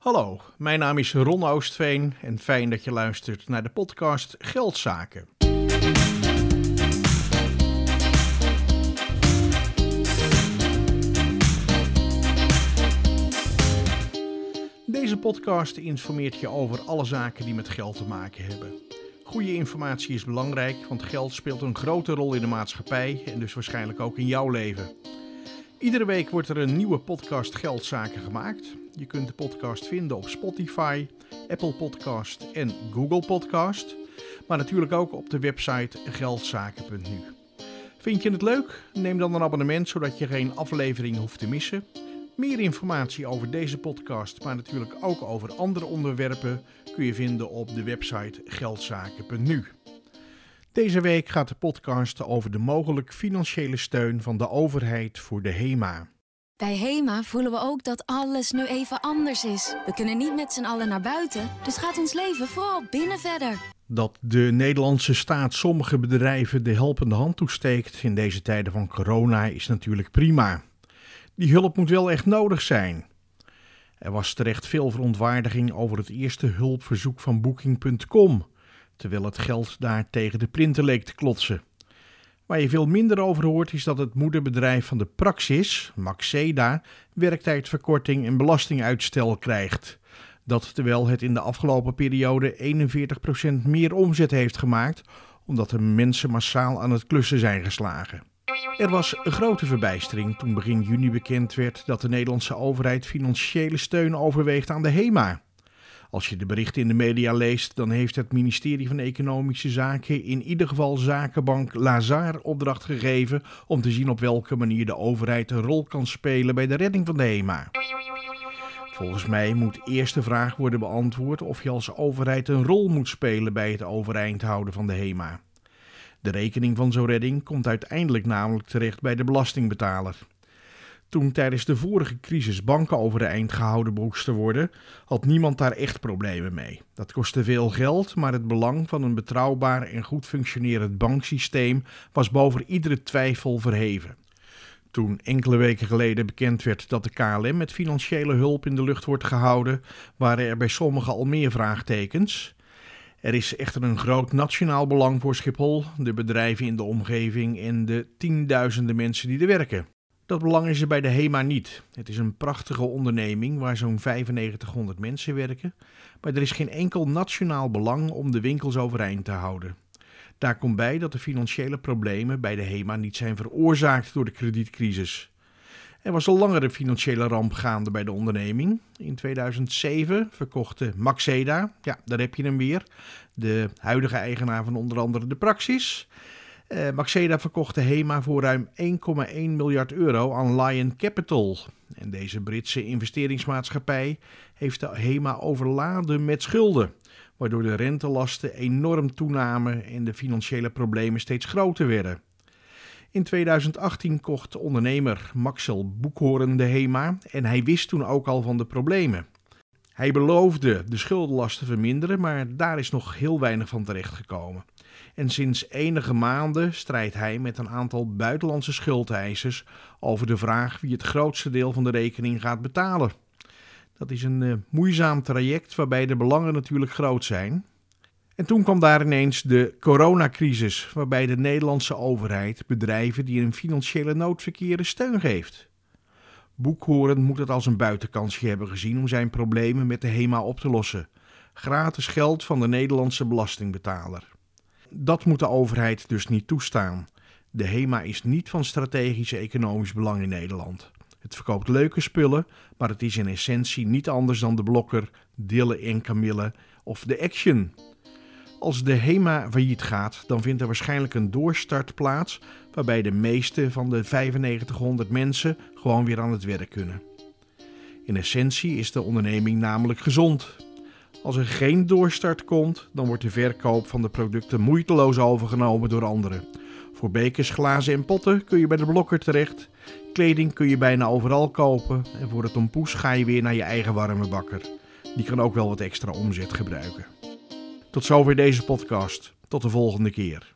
Hallo, mijn naam is Ron Oostveen en fijn dat je luistert naar de podcast Geldzaken. Deze podcast informeert je over alle zaken die met geld te maken hebben. Goede informatie is belangrijk, want geld speelt een grote rol in de maatschappij en dus waarschijnlijk ook in jouw leven. Iedere week wordt er een nieuwe podcast Geldzaken gemaakt. Je kunt de podcast vinden op Spotify, Apple Podcast en Google Podcast. Maar natuurlijk ook op de website geldzaken.nu. Vind je het leuk? Neem dan een abonnement zodat je geen aflevering hoeft te missen. Meer informatie over deze podcast, maar natuurlijk ook over andere onderwerpen, kun je vinden op de website geldzaken.nu. Deze week gaat de podcast over de mogelijk financiële steun van de overheid voor de HEMA. Bij HEMA voelen we ook dat alles nu even anders is. We kunnen niet met z'n allen naar buiten, dus gaat ons leven vooral binnen verder. Dat de Nederlandse staat sommige bedrijven de helpende hand toesteekt in deze tijden van corona is natuurlijk prima. Die hulp moet wel echt nodig zijn. Er was terecht veel verontwaardiging over het eerste hulpverzoek van Booking.com, terwijl het geld daar tegen de printer leek te klotsen. Waar je veel minder over hoort is dat het moederbedrijf van de Praxis, Maxeda, werktijdverkorting en belastinguitstel krijgt. Dat terwijl het in de afgelopen periode 41% meer omzet heeft gemaakt, omdat de mensen massaal aan het klussen zijn geslagen. Er was grote verbijstering toen begin juni bekend werd dat de Nederlandse overheid financiële steun overweegt aan de HEMA. Als je de berichten in de media leest, dan heeft het ministerie van Economische Zaken in ieder geval zakenbank Lazar opdracht gegeven om te zien op welke manier de overheid een rol kan spelen bij de redding van de HEMA. Volgens mij moet eerst de vraag worden beantwoord of je als overheid een rol moet spelen bij het overeind houden van de HEMA. De rekening van zo'n redding komt uiteindelijk namelijk terecht bij de belastingbetaler. Toen tijdens de vorige crisis banken overeind gehouden moesten worden, had niemand daar echt problemen mee. Dat kostte veel geld, maar het belang van een betrouwbaar en goed functionerend banksysteem was boven iedere twijfel verheven. Toen enkele weken geleden bekend werd dat de KLM met financiële hulp in de lucht wordt gehouden, waren er bij sommigen al meer vraagtekens. Er is echter een groot nationaal belang voor Schiphol, de bedrijven in de omgeving en de tienduizenden mensen die er werken. Dat belang is er bij de HEMA niet. Het is een prachtige onderneming waar zo'n 9500 mensen werken, maar er is geen enkel nationaal belang om de winkels overeind te houden. Daar komt bij dat de financiële problemen bij de HEMA niet zijn veroorzaakt door de kredietcrisis. Er was al langere financiële ramp gaande bij de onderneming. In 2007 verkochte Maxeda, ja, daar heb je hem weer, de huidige eigenaar van onder andere de Praxis. Uh, Maxeda verkocht de HEMA voor ruim 1,1 miljard euro aan Lion Capital. En deze Britse investeringsmaatschappij heeft de HEMA overladen met schulden, waardoor de rentelasten enorm toenamen en de financiële problemen steeds groter werden. In 2018 kocht ondernemer Maxel Boekhoorn de HEMA en hij wist toen ook al van de problemen. Hij beloofde de schuldenlast te verminderen, maar daar is nog heel weinig van terechtgekomen. En sinds enige maanden strijdt hij met een aantal buitenlandse schuldeisers over de vraag wie het grootste deel van de rekening gaat betalen. Dat is een uh, moeizaam traject waarbij de belangen natuurlijk groot zijn. En toen kwam daar ineens de coronacrisis, waarbij de Nederlandse overheid bedrijven die in financiële nood verkeren steun geeft. Boekhoren moet het als een buitenkansje hebben gezien om zijn problemen met de HEMA op te lossen. Gratis geld van de Nederlandse belastingbetaler. Dat moet de overheid dus niet toestaan. De HEMA is niet van strategisch economisch belang in Nederland. Het verkoopt leuke spullen, maar het is in essentie niet anders dan de Blokker, Dille en Camille of de Action. Als de HEMA failliet gaat, dan vindt er waarschijnlijk een doorstart plaats waarbij de meeste van de 9500 mensen gewoon weer aan het werk kunnen. In essentie is de onderneming namelijk gezond. Als er geen doorstart komt, dan wordt de verkoop van de producten moeiteloos overgenomen door anderen. Voor bekers, glazen en potten kun je bij de blokker terecht. Kleding kun je bijna overal kopen. En voor het tompoes ga je weer naar je eigen warme bakker. Die kan ook wel wat extra omzet gebruiken. Tot zover deze podcast. Tot de volgende keer.